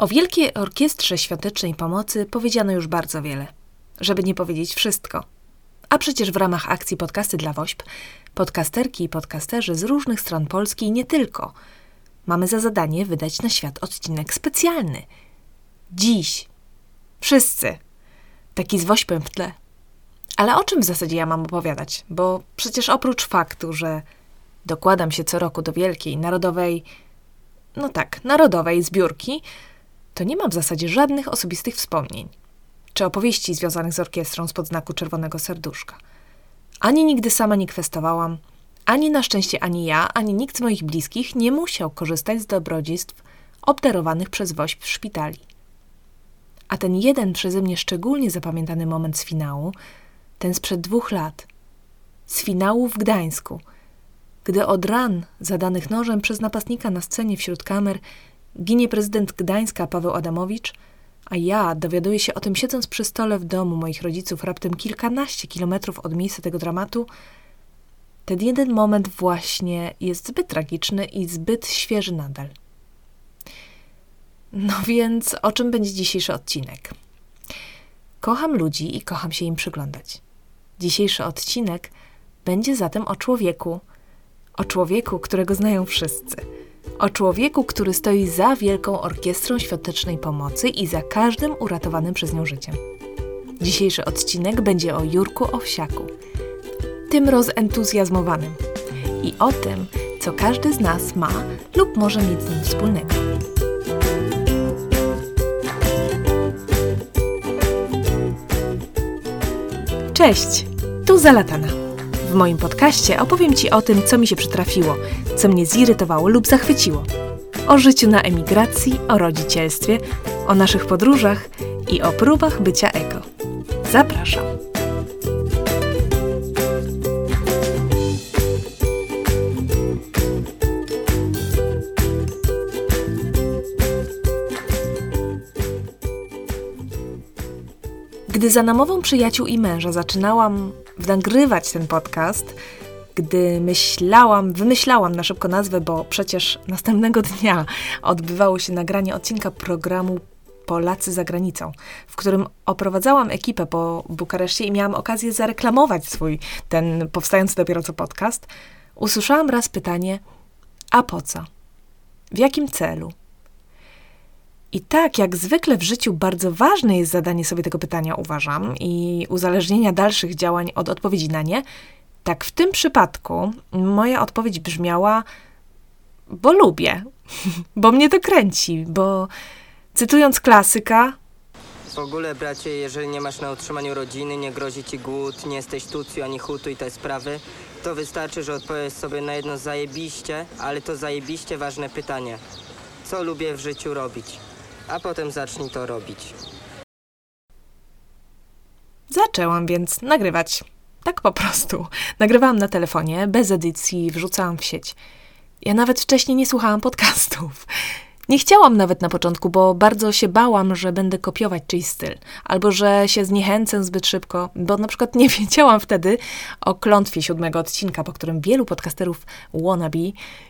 O Wielkiej Orkiestrze Świątecznej Pomocy powiedziano już bardzo wiele, żeby nie powiedzieć wszystko. A przecież w ramach akcji Podcasty dla WOŚP podcasterki i podcasterzy z różnych stron Polski i nie tylko mamy za zadanie wydać na świat odcinek specjalny. Dziś. Wszyscy. Taki z wośpem w tle. Ale o czym w zasadzie ja mam opowiadać? Bo przecież oprócz faktu, że dokładam się co roku do wielkiej, narodowej, no tak, narodowej zbiórki, to nie mam w zasadzie żadnych osobistych wspomnień czy opowieści związanych z orkiestrą spod znaku czerwonego serduszka. Ani nigdy sama nie kwestowałam, ani na szczęście ani ja, ani nikt z moich bliskich nie musiał korzystać z dobrodziejstw obdarowanych przez woźb w szpitali. A ten jeden przeze mnie szczególnie zapamiętany moment z finału, ten sprzed dwóch lat, z finału w Gdańsku, gdy od ran zadanych nożem przez napastnika na scenie wśród kamer ginie prezydent Gdańska Paweł Adamowicz, a ja dowiaduję się o tym siedząc przy stole w domu moich rodziców raptem kilkanaście kilometrów od miejsca tego dramatu, ten jeden moment właśnie jest zbyt tragiczny i zbyt świeży nadal. No więc o czym będzie dzisiejszy odcinek? Kocham ludzi i kocham się im przyglądać. Dzisiejszy odcinek będzie zatem o człowieku, o człowieku, którego znają wszyscy. O człowieku, który stoi za Wielką Orkiestrą Świątecznej Pomocy i za każdym uratowanym przez nią życiem. Dzisiejszy odcinek będzie o Jurku Owsiaku, tym rozentuzjazmowanym i o tym, co każdy z nas ma lub może mieć z nim wspólnego. Cześć, tu Zalatana. W moim podcaście opowiem Ci o tym, co mi się przytrafiło, co mnie zirytowało lub zachwyciło. O życiu na emigracji, o rodzicielstwie, o naszych podróżach i o próbach bycia ego. Zapraszam. Gdy za namową przyjaciół i męża zaczynałam nagrywać ten podcast, gdy myślałam, wymyślałam na szybko nazwę, bo przecież następnego dnia odbywało się nagranie odcinka programu Polacy za granicą, w którym oprowadzałam ekipę po Bukareszcie i miałam okazję zareklamować swój ten powstający dopiero co podcast, usłyszałam raz pytanie: a po co? W jakim celu? I tak, jak zwykle w życiu, bardzo ważne jest zadanie sobie tego pytania, uważam, i uzależnienia dalszych działań od odpowiedzi na nie. Tak, w tym przypadku moja odpowiedź brzmiała: bo lubię, bo mnie to kręci, bo cytując klasyka. W ogóle, bracie, jeżeli nie masz na utrzymaniu rodziny, nie grozi ci głód, nie jesteś tucju ani hutu i te sprawy, to wystarczy, że odpowiesz sobie na jedno zajebiście, ale to zajebiście ważne pytanie. Co lubię w życiu robić? A potem zacznij to robić. Zaczęłam więc nagrywać. Tak po prostu. Nagrywałam na telefonie, bez edycji, wrzucałam w sieć. Ja nawet wcześniej nie słuchałam podcastów. Nie chciałam nawet na początku, bo bardzo się bałam, że będę kopiować czyjś styl, albo że się zniechęcę zbyt szybko, bo na przykład nie wiedziałam wtedy o klątwie siódmego odcinka, po którym wielu podcasterów wannabe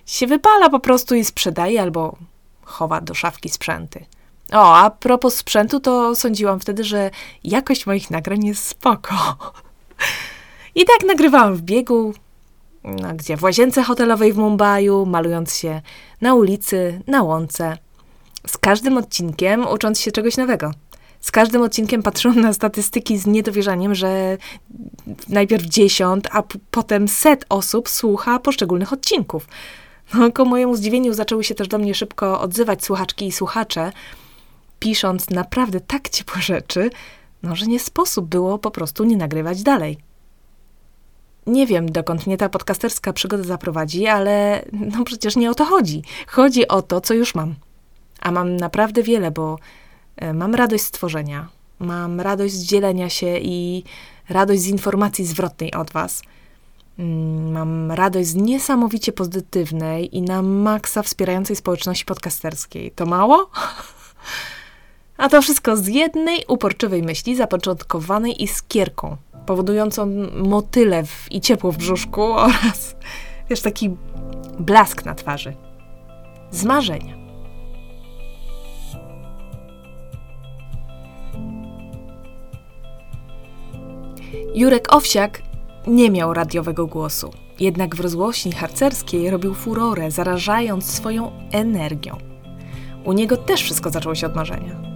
się wypala po prostu i sprzedaje albo chowa do szafki sprzęty. O, a propos sprzętu, to sądziłam wtedy, że jakość moich nagrań jest spoko. I tak nagrywałam w biegu, no, gdzie w łazience hotelowej w Mumbai, malując się na ulicy, na łące. Z każdym odcinkiem ucząc się czegoś nowego. Z każdym odcinkiem patrzyłam na statystyki z niedowierzaniem, że najpierw dziesiąt, a potem set osób słucha poszczególnych odcinków. No, ku mojemu zdziwieniu zaczęły się też do mnie szybko odzywać słuchaczki i słuchacze, pisząc naprawdę tak ciepłe rzeczy, no że nie sposób było po prostu nie nagrywać dalej. Nie wiem, dokąd mnie ta podcasterska przygoda zaprowadzi, ale no przecież nie o to chodzi. Chodzi o to, co już mam. A mam naprawdę wiele, bo e, mam radość z tworzenia, mam radość z dzielenia się i radość z informacji zwrotnej od Was. Mm, mam radość z niesamowicie pozytywnej i na maksa wspierającej społeczności podcasterskiej. To mało? A to wszystko z jednej uporczywej myśli zapoczątkowanej iskierką, powodującą motyle w, i ciepło w brzuszku oraz, wiesz, taki blask na twarzy. Z marzenia. Jurek Owsiak nie miał radiowego głosu, jednak w rozgłośni harcerskiej robił furorę, zarażając swoją energią. U niego też wszystko zaczęło się od marzenia.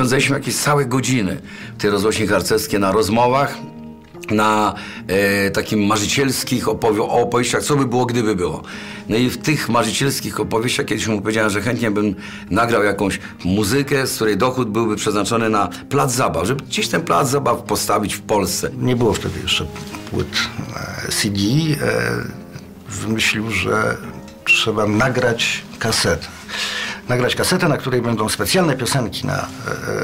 Spędzaliśmy jakieś całe godziny w tej rozgłośni harcerskiej na rozmowach, na e, takim marzycielskich opowi- opowieściach, co by było, gdyby było. No i w tych marzycielskich opowieściach kiedyś mu powiedziałem, że chętnie bym nagrał jakąś muzykę, z której dochód byłby przeznaczony na plac zabaw, żeby gdzieś ten plac zabaw postawić w Polsce. Nie było wtedy jeszcze płyt e, CD. E, Wymyślił, że trzeba nagrać kasetę. Nagrać kasetę, na której będą specjalne piosenki na,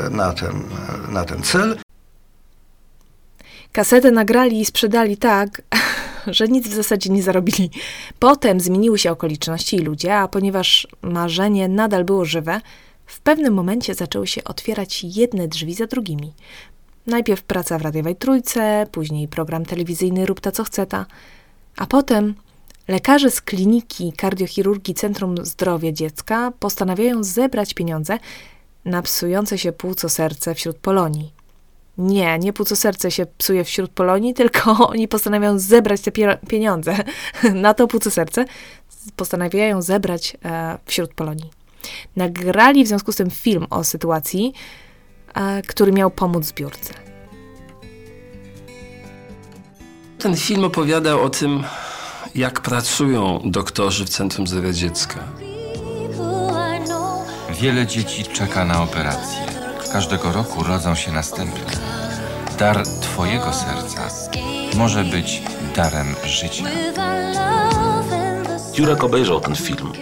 e, na, ten, na ten cel. Kasetę nagrali i sprzedali tak, że nic w zasadzie nie zarobili. Potem zmieniły się okoliczności i ludzie, a ponieważ marzenie nadal było żywe, w pewnym momencie zaczęły się otwierać jedne drzwi za drugimi. Najpierw praca w radiowej trójce, później program telewizyjny Rób ta co chce ta, a potem lekarze z kliniki kardiochirurgii Centrum Zdrowia Dziecka postanawiają zebrać pieniądze na psujące się płuco serce wśród Polonii. Nie, nie płuco serce się psuje wśród Polonii, tylko oni postanawiają zebrać te pie- pieniądze na to płuco serce. Postanawiają zebrać e, wśród Polonii. Nagrali w związku z tym film o sytuacji, e, który miał pomóc zbiórce. Ten film opowiada o tym, jak pracują doktorzy w Centrum Zdrowia Dziecka. Wiele dzieci czeka na operację. Każdego roku rodzą się następne. Dar Twojego serca może być darem życia. Jurek obejrzał ten film.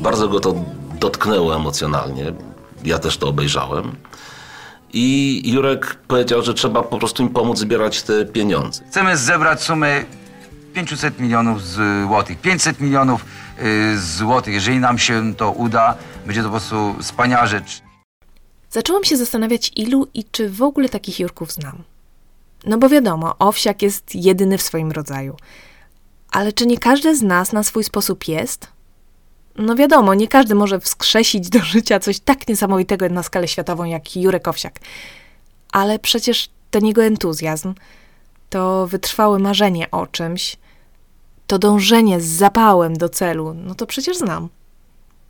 Bardzo go to dotknęło emocjonalnie. Ja też to obejrzałem. I Jurek powiedział, że trzeba po prostu im pomóc zbierać te pieniądze. Chcemy zebrać sumę 500 milionów złotych. 500 milionów y, złotych. Jeżeli nam się to uda, będzie to po prostu wspaniała rzecz. Zaczęłam się zastanawiać, ilu i czy w ogóle takich Jurków znam. No bo wiadomo, owsiak jest jedyny w swoim rodzaju. Ale czy nie każdy z nas na swój sposób jest? No wiadomo, nie każdy może wskrzesić do życia coś tak niesamowitego na skalę światową jak Jurek Owsiak. Ale przecież ten jego entuzjazm, to wytrwałe marzenie o czymś, to dążenie z zapałem do celu, no to przecież znam.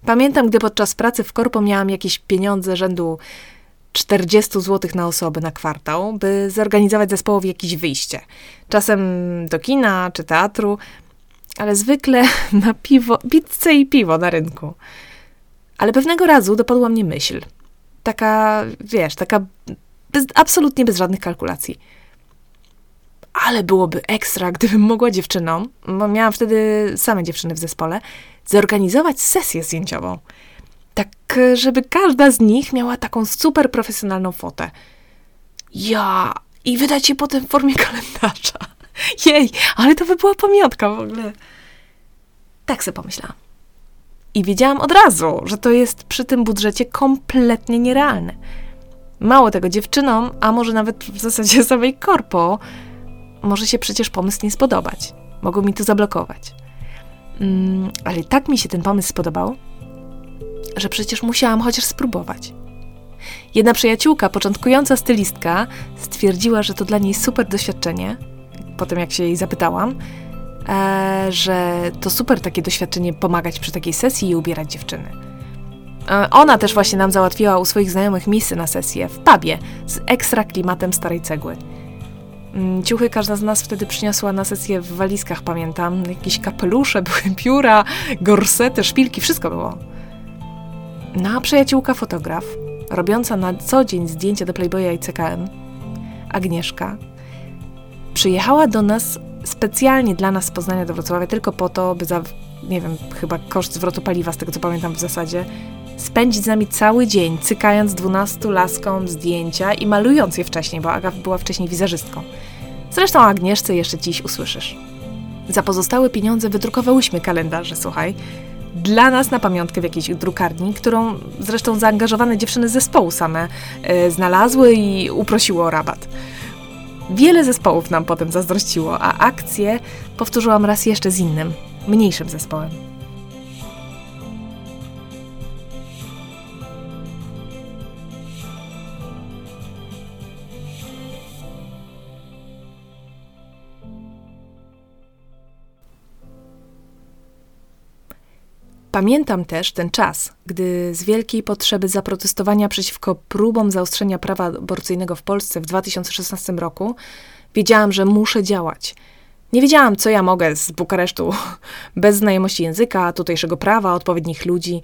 Pamiętam, gdy podczas pracy w korpo miałam jakieś pieniądze rzędu 40 zł na osobę na kwartał, by zorganizować zespołowi jakieś wyjście. Czasem do kina czy teatru, ale zwykle na piwo, pizzę i piwo na rynku. Ale pewnego razu dopadła mnie myśl. Taka, wiesz, taka bez, absolutnie bez żadnych kalkulacji. Ale byłoby ekstra, gdybym mogła dziewczynom, bo miałam wtedy same dziewczyny w zespole, zorganizować sesję zdjęciową. Tak, żeby każda z nich miała taką super profesjonalną fotę. Ja! I wydać je potem w formie kalendarza. Jej, ale to by była pamiątka w ogóle. Tak sobie pomyślałam. I wiedziałam od razu, że to jest przy tym budżecie kompletnie nierealne. Mało tego dziewczynom, a może nawet w zasadzie samej korpo, może się przecież pomysł nie spodobać. Mogą mi to zablokować. Mm, ale tak mi się ten pomysł spodobał, że przecież musiałam chociaż spróbować. Jedna przyjaciółka, początkująca stylistka, stwierdziła, że to dla niej super doświadczenie. Potem, jak się jej zapytałam, e, że to super takie doświadczenie pomagać przy takiej sesji i ubierać dziewczyny. E, ona też właśnie nam załatwiła u swoich znajomych misy na sesję w pubie z ekstra klimatem starej cegły. Mm, Ciuchy każda z nas wtedy przyniosła na sesję w walizkach, pamiętam. Jakieś kapelusze, były pióra, gorsety, szpilki, wszystko było. No a przyjaciółka fotograf, robiąca na co dzień zdjęcia do Playboya i CKM, Agnieszka, przyjechała do nas specjalnie dla nas z Poznania do Wrocławia tylko po to, by za, nie wiem, chyba koszt zwrotu paliwa, z tego co pamiętam w zasadzie, spędzić z nami cały dzień, cykając 12 laskom zdjęcia i malując je wcześniej, bo Aga była wcześniej wizerzystką. Zresztą Agnieszce jeszcze dziś usłyszysz. Za pozostałe pieniądze wydrukowałyśmy kalendarze, słuchaj, dla nas na pamiątkę w jakiejś drukarni, którą zresztą zaangażowane dziewczyny z zespołu same e, znalazły i uprosiły o rabat. Wiele zespołów nam potem zazdrościło, a akcję powtórzyłam raz jeszcze z innym, mniejszym zespołem. Pamiętam też ten czas, gdy z wielkiej potrzeby zaprotestowania przeciwko próbom zaostrzenia prawa aborcyjnego w Polsce w 2016 roku wiedziałam, że muszę działać. Nie wiedziałam, co ja mogę z Bukaresztu, bez znajomości języka, tutejszego prawa, odpowiednich ludzi.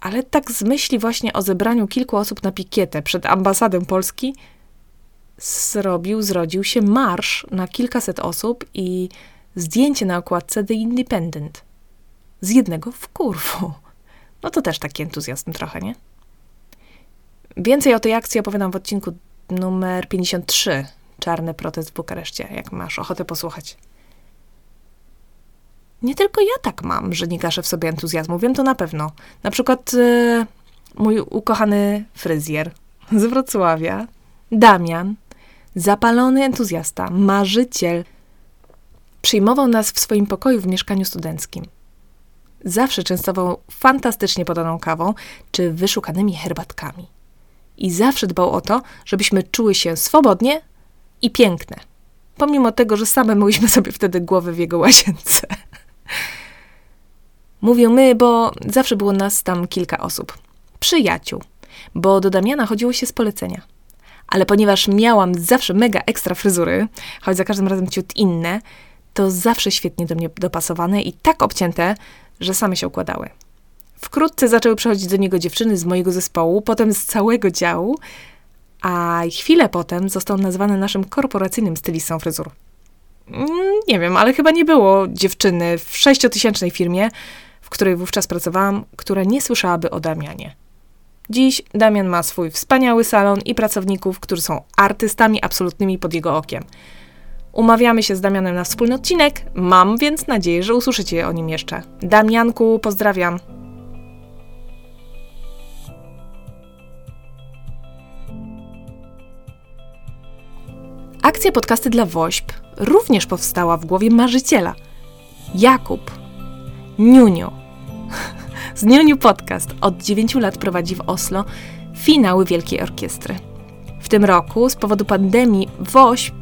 Ale tak z myśli właśnie o zebraniu kilku osób na pikietę przed ambasadą Polski zrobił, zrodził się marsz na kilkaset osób i zdjęcie na okładce The Independent. Z jednego w kurwu. No to też taki entuzjazm trochę, nie? Więcej o tej akcji opowiadam w odcinku numer 53. Czarny protest w Bukareszcie, jak masz ochotę posłuchać. Nie tylko ja tak mam, że nie gaszę w sobie entuzjazmu, wiem to na pewno. Na przykład e, mój ukochany fryzjer z Wrocławia, Damian, zapalony entuzjasta, marzyciel, przyjmował nas w swoim pokoju w mieszkaniu studenckim. Zawsze częstował fantastycznie podaną kawą czy wyszukanymi herbatkami. I zawsze dbał o to, żebyśmy czuły się swobodnie i piękne. Pomimo tego, że same myliśmy sobie wtedy głowy w jego łazience. Mówię my, bo zawsze było nas tam kilka osób. Przyjaciół, bo do Damiana chodziło się z polecenia. Ale ponieważ miałam zawsze mega ekstra fryzury, choć za każdym razem ciut inne, to zawsze świetnie do mnie dopasowane i tak obcięte, że same się układały. Wkrótce zaczęły przychodzić do niego dziewczyny z mojego zespołu, potem z całego działu, a chwilę potem został nazwany naszym korporacyjnym stylistą fryzur. Mm, Nie wiem, ale chyba nie było dziewczyny w sześciotysięcznej firmie, w której wówczas pracowałam, która nie słyszałaby o Damianie. Dziś Damian ma swój wspaniały salon i pracowników, którzy są artystami absolutnymi pod jego okiem. Umawiamy się z Damianem na wspólny odcinek, mam więc nadzieję, że usłyszycie o nim jeszcze. Damianku, pozdrawiam. Akcja podcasty dla WOŚP również powstała w głowie marzyciela. Jakub. Niuniu. Z Niuniu Podcast od 9 lat prowadzi w Oslo finały Wielkiej Orkiestry. W tym roku z powodu pandemii WOŚP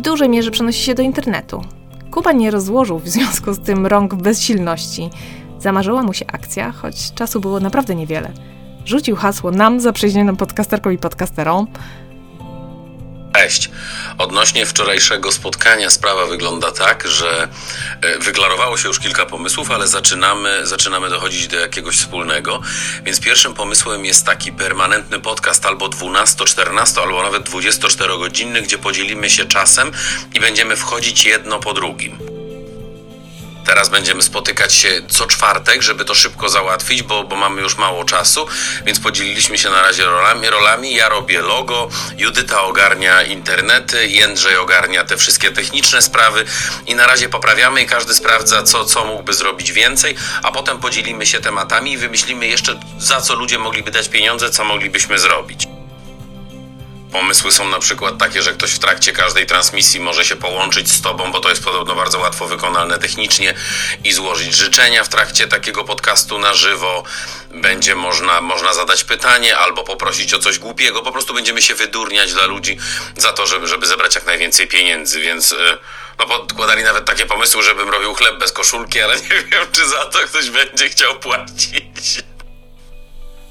w dużej mierze przenosi się do internetu. Kuba nie rozłożył w związku z tym rąk bezsilności. Zamarzyła mu się akcja, choć czasu było naprawdę niewiele. Rzucił hasło nam, zaprzyjaźnionym podcasterkom i podcasterom, Cześć. Odnośnie wczorajszego spotkania sprawa wygląda tak, że e, wyklarowało się już kilka pomysłów, ale zaczynamy, zaczynamy dochodzić do jakiegoś wspólnego. Więc pierwszym pomysłem jest taki permanentny podcast albo 12, 14, albo nawet 24 godzinny, gdzie podzielimy się czasem i będziemy wchodzić jedno po drugim. Teraz będziemy spotykać się co czwartek, żeby to szybko załatwić, bo, bo mamy już mało czasu, więc podzieliliśmy się na razie rolami. rolami. Ja robię logo, Judyta ogarnia internety, Jędrzej ogarnia te wszystkie techniczne sprawy i na razie poprawiamy i każdy sprawdza, co, co mógłby zrobić więcej, a potem podzielimy się tematami i wymyślimy jeszcze, za co ludzie mogliby dać pieniądze, co moglibyśmy zrobić. Pomysły są na przykład takie, że ktoś w trakcie każdej transmisji może się połączyć z tobą, bo to jest podobno bardzo łatwo wykonalne technicznie i złożyć życzenia w trakcie takiego podcastu na żywo. Będzie można, można zadać pytanie albo poprosić o coś głupiego. Po prostu będziemy się wydurniać dla ludzi za to, żeby, żeby zebrać jak najwięcej pieniędzy, więc... y, No podkładali nawet takie pomysły, żebym robił chleb bez koszulki, ale nie wiem, czy za to ktoś będzie chciał płacić.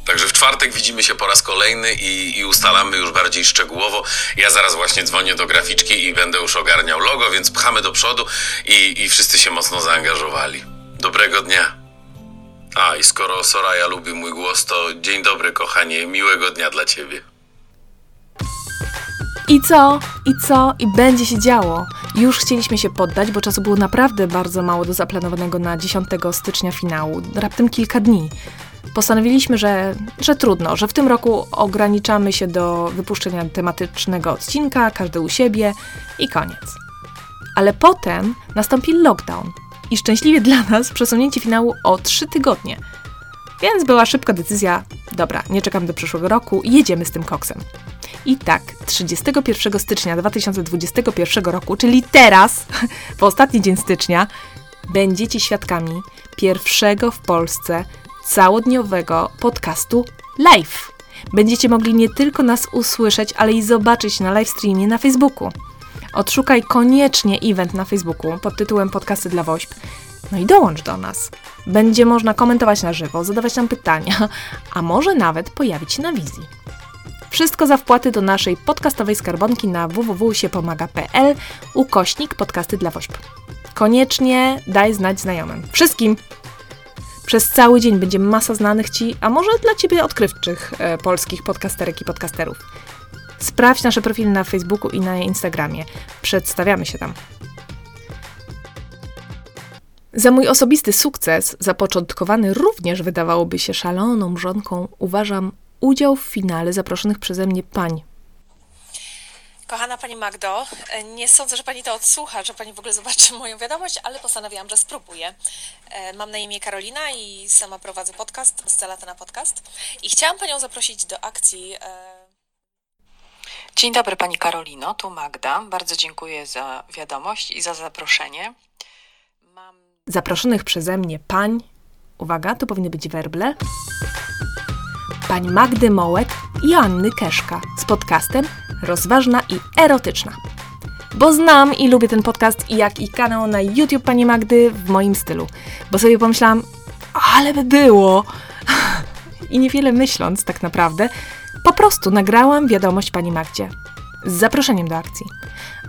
Także w czwartek widzimy się po raz kolejny i, i ustalamy już bardziej szczegółowo. Ja zaraz właśnie dzwonię do graficzki i będę już ogarniał logo, więc pchamy do przodu i, i wszyscy się mocno zaangażowali. Dobrego dnia. A i skoro Soraya lubi mój głos, to dzień dobry, kochanie, miłego dnia dla ciebie. I co? I co? I będzie się działo. Już chcieliśmy się poddać, bo czasu było naprawdę bardzo mało do zaplanowanego na 10 stycznia finału. Raptem kilka dni. Postanowiliśmy, że, że trudno, że w tym roku ograniczamy się do wypuszczenia tematycznego odcinka, każdy u siebie i koniec. Ale potem nastąpi lockdown i szczęśliwie dla nas przesunięcie finału o 3 tygodnie. Więc była szybka decyzja, dobra, nie czekam do przyszłego roku, jedziemy z tym koksem. I tak, 31 stycznia 2021 roku, czyli teraz, w ostatni dzień stycznia, będziecie świadkami pierwszego w Polsce całodniowego podcastu live. Będziecie mogli nie tylko nas usłyszeć, ale i zobaczyć na live streamie na Facebooku. Odszukaj koniecznie event na Facebooku pod tytułem Podcasty dla WOŚP No i dołącz do nas. Będzie można komentować na żywo, zadawać nam pytania, a może nawet pojawić się na wizji. Wszystko za wpłaty do naszej podcastowej skarbonki na www.siepomaga.pl ukośnik podcasty dla WOŚP. Koniecznie daj znać znajomym. Wszystkim! Przez cały dzień będzie masa znanych Ci, a może dla Ciebie odkrywczych e, polskich podcasterek i podcasterów. Sprawdź nasze profile na Facebooku i na Instagramie. Przedstawiamy się tam. Za mój osobisty sukces, zapoczątkowany również wydawałoby się szaloną mrzonką, uważam udział w finale zaproszonych przeze mnie pań. Kochana Pani Magdo, e, nie sądzę, że Pani to odsłucha, że Pani w ogóle zobaczy moją wiadomość, ale postanowiłam, że spróbuję. E, Mam na imię Karolina i sama prowadzę podcast, z lata na podcast. I chciałam Panią zaprosić do akcji. e, Dzień dobry Pani Karolino, tu Magda. Bardzo dziękuję za wiadomość i za zaproszenie. Zaproszonych przeze mnie pań, uwaga, to powinny być werble, pań Magdy Mołek i Anny Keszka z podcastem Rozważna i Erotyczna. Bo znam i lubię ten podcast, jak i kanał na YouTube pani Magdy w moim stylu. Bo sobie pomyślałam, ale by było. I niewiele myśląc tak naprawdę, po prostu nagrałam wiadomość pani Magdzie z zaproszeniem do akcji.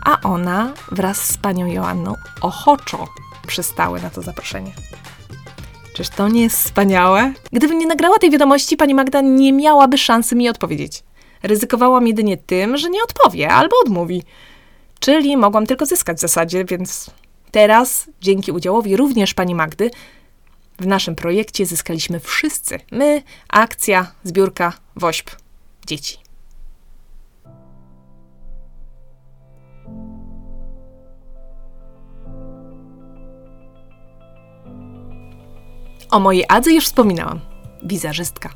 A ona wraz z panią Joanną ochoczo przystały na to zaproszenie. Czyż to nie jest wspaniałe? Gdybym nie nagrała tej wiadomości, pani Magda nie miałaby szansy mi odpowiedzieć. Ryzykowałam jedynie tym, że nie odpowie albo odmówi. Czyli mogłam tylko zyskać w zasadzie, więc teraz, dzięki udziałowi również pani Magdy, w naszym projekcie zyskaliśmy wszyscy. My, akcja, zbiórka, wośp, dzieci. O mojej Adze już wspominałam. Wizerzystka,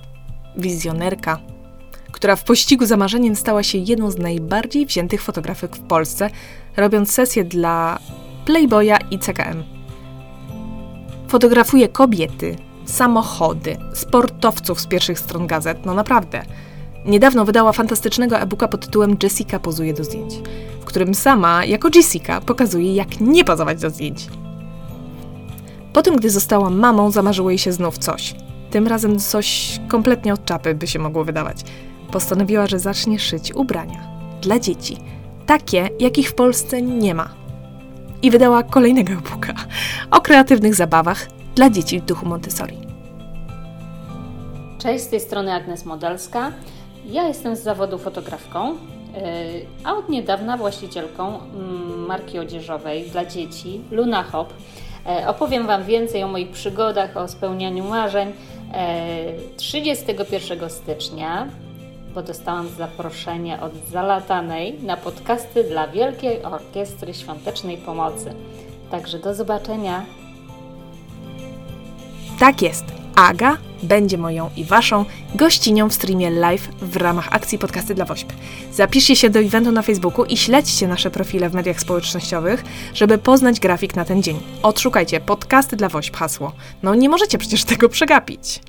wizjonerka, która w pościgu za marzeniem stała się jedną z najbardziej wziętych fotografek w Polsce, robiąc sesje dla Playboya i CKM. Fotografuje kobiety, samochody, sportowców z pierwszych stron gazet, no naprawdę. Niedawno wydała fantastycznego e-booka pod tytułem Jessica pozuje do zdjęć, w którym sama, jako Jessica, pokazuje, jak nie pozować do zdjęć. Potem, gdy została mamą, zamarzyło jej się znów coś. Tym razem coś kompletnie od czapy by się mogło wydawać. Postanowiła, że zacznie szyć ubrania dla dzieci, takie, jakich w Polsce nie ma. I wydała kolejnego e-booka o kreatywnych zabawach dla dzieci w duchu Montessori. Cześć, z tej strony Agnes Modelska. Ja jestem z zawodu fotografką, yy, a od niedawna właścicielką mm, marki odzieżowej dla dzieci Luna Hop. E, Opowiem Wam więcej o moich przygodach, o spełnianiu marzeń. E, 31 stycznia, bo dostałam zaproszenie od Zalatanej na podcasty dla Wielkiej Orkiestry Świątecznej Pomocy. Także do zobaczenia. Tak jest. Aga będzie moją i waszą gościnią w streamie live w ramach akcji Podcasty dla WOŚP. Zapiszcie się do eventu na Facebooku i śledźcie nasze profile w mediach społecznościowych, żeby poznać grafik na ten dzień. Odszukajcie Podcasty dla WOŚP hasło. No nie możecie przecież tego przegapić.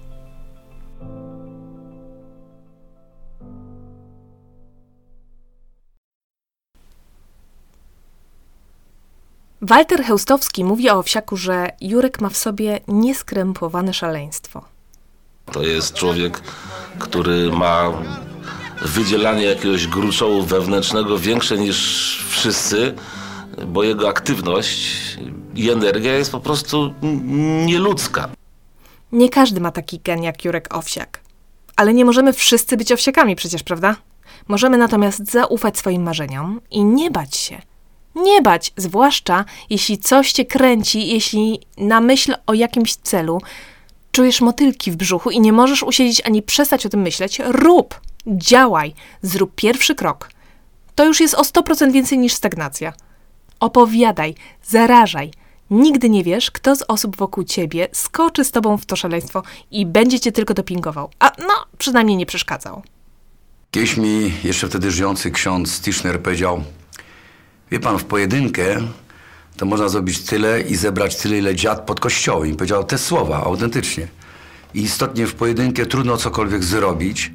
Walter Heustowski mówi o Owsiaku, że Jurek ma w sobie nieskrępowane szaleństwo. To jest człowiek, który ma wydzielanie jakiegoś gruczołu wewnętrznego większe niż wszyscy, bo jego aktywność i energia jest po prostu nieludzka. Nie każdy ma taki gen jak Jurek Owsiak. Ale nie możemy wszyscy być owsiakami przecież, prawda? Możemy natomiast zaufać swoim marzeniom i nie bać się. Nie bać, zwłaszcza jeśli coś cię kręci, jeśli na myśl o jakimś celu czujesz motylki w brzuchu i nie możesz usiedzieć ani przestać o tym myśleć, rób, działaj, zrób pierwszy krok. To już jest o 100% więcej niż stagnacja. Opowiadaj, zarażaj. Nigdy nie wiesz, kto z osób wokół ciebie skoczy z tobą w to szaleństwo i będzie cię tylko dopingował. A no, przynajmniej nie przeszkadzał. Kiedyś mi jeszcze wtedy żyjący ksiądz Tischner powiedział, wie pan, w pojedynkę to można zrobić tyle i zebrać tyle, ile dziad pod kościołem. I powiedział te słowa, autentycznie. I istotnie w pojedynkę trudno cokolwiek zrobić.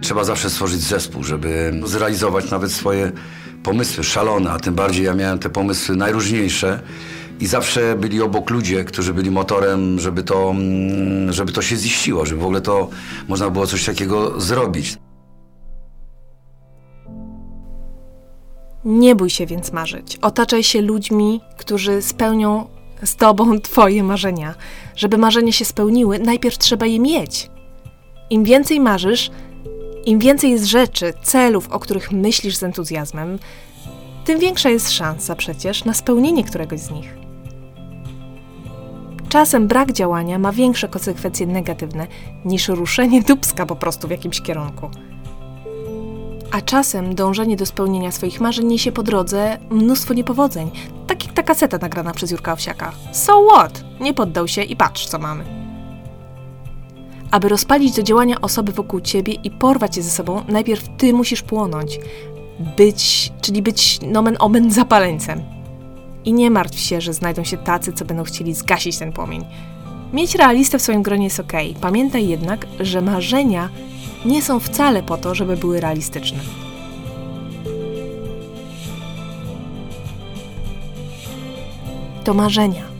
Trzeba zawsze stworzyć zespół, żeby zrealizować nawet swoje pomysły szalone, a tym bardziej ja miałem te pomysły najróżniejsze i zawsze byli obok ludzie, którzy byli motorem, żeby to, mm, żeby to się ziściło, żeby w ogóle to można było coś takiego zrobić. Nie bój się więc marzyć. Otaczaj się ludźmi, którzy spełnią z tobą twoje marzenia. Żeby marzenia się spełniły, najpierw trzeba je mieć. Im więcej marzysz, im więcej jest rzeczy, celów, o których myślisz z entuzjazmem, tym większa jest szansa przecież na spełnienie któregoś z nich. Czasem brak działania ma większe konsekwencje negatywne niż ruszenie dubska po prostu w jakimś kierunku. A czasem dążenie do spełnienia swoich marzeń niesie po drodze mnóstwo niepowodzeń, tak jak ta kaseta nagrana przez Jurka Owsiaka. So what? Nie poddał się i patrz, co mamy. Aby rozpalić do działania osoby wokół ciebie i porwać je ze sobą, najpierw ty musisz płonąć. Być, czyli być nomen omen zapaleńcem. I nie martw się, że znajdą się tacy, co będą chcieli zgasić ten płomień. Mieć realistę w swoim gronie jest ok. Pamiętaj jednak, że marzenia nie są wcale po to, żeby były realistyczne. To marzenia.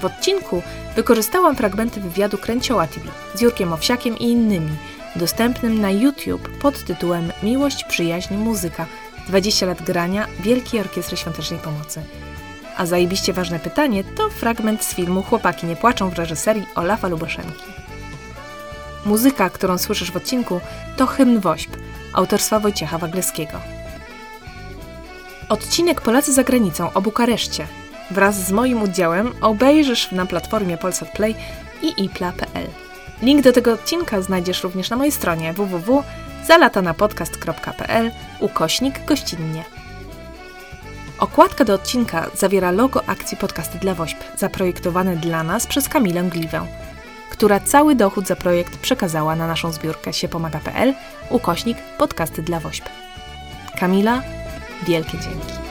W odcinku wykorzystałam fragmenty wywiadu Kręcioła TV z Jurkiem Owsiakiem i innymi, dostępnym na YouTube pod tytułem Miłość, przyjaźń, muzyka 20 lat grania Wielkiej Orkiestry Świątecznej Pomocy. A zajebiście ważne pytanie to fragment z filmu Chłopaki nie płaczą w reżyserii Olafa Luboszenki. Muzyka, którą słyszysz w odcinku, to hymn Wośp, autorstwa Wojciecha Wagleskiego. Odcinek Polacy za granicą o Bukareszcie wraz z moim udziałem obejrzysz na platformie Polsat Play i ipla.pl. Link do tego odcinka znajdziesz również na mojej stronie www.zalatanapodcast.pl ukośnik gościnnie. Okładka do odcinka zawiera logo akcji Podcasty dla WOŚP, zaprojektowane dla nas przez Kamilę Gliwę, która cały dochód za projekt przekazała na naszą zbiórkę siepomaga.pl ukośnik Podcasty dla WOŚP. Kamila, wielkie dzięki.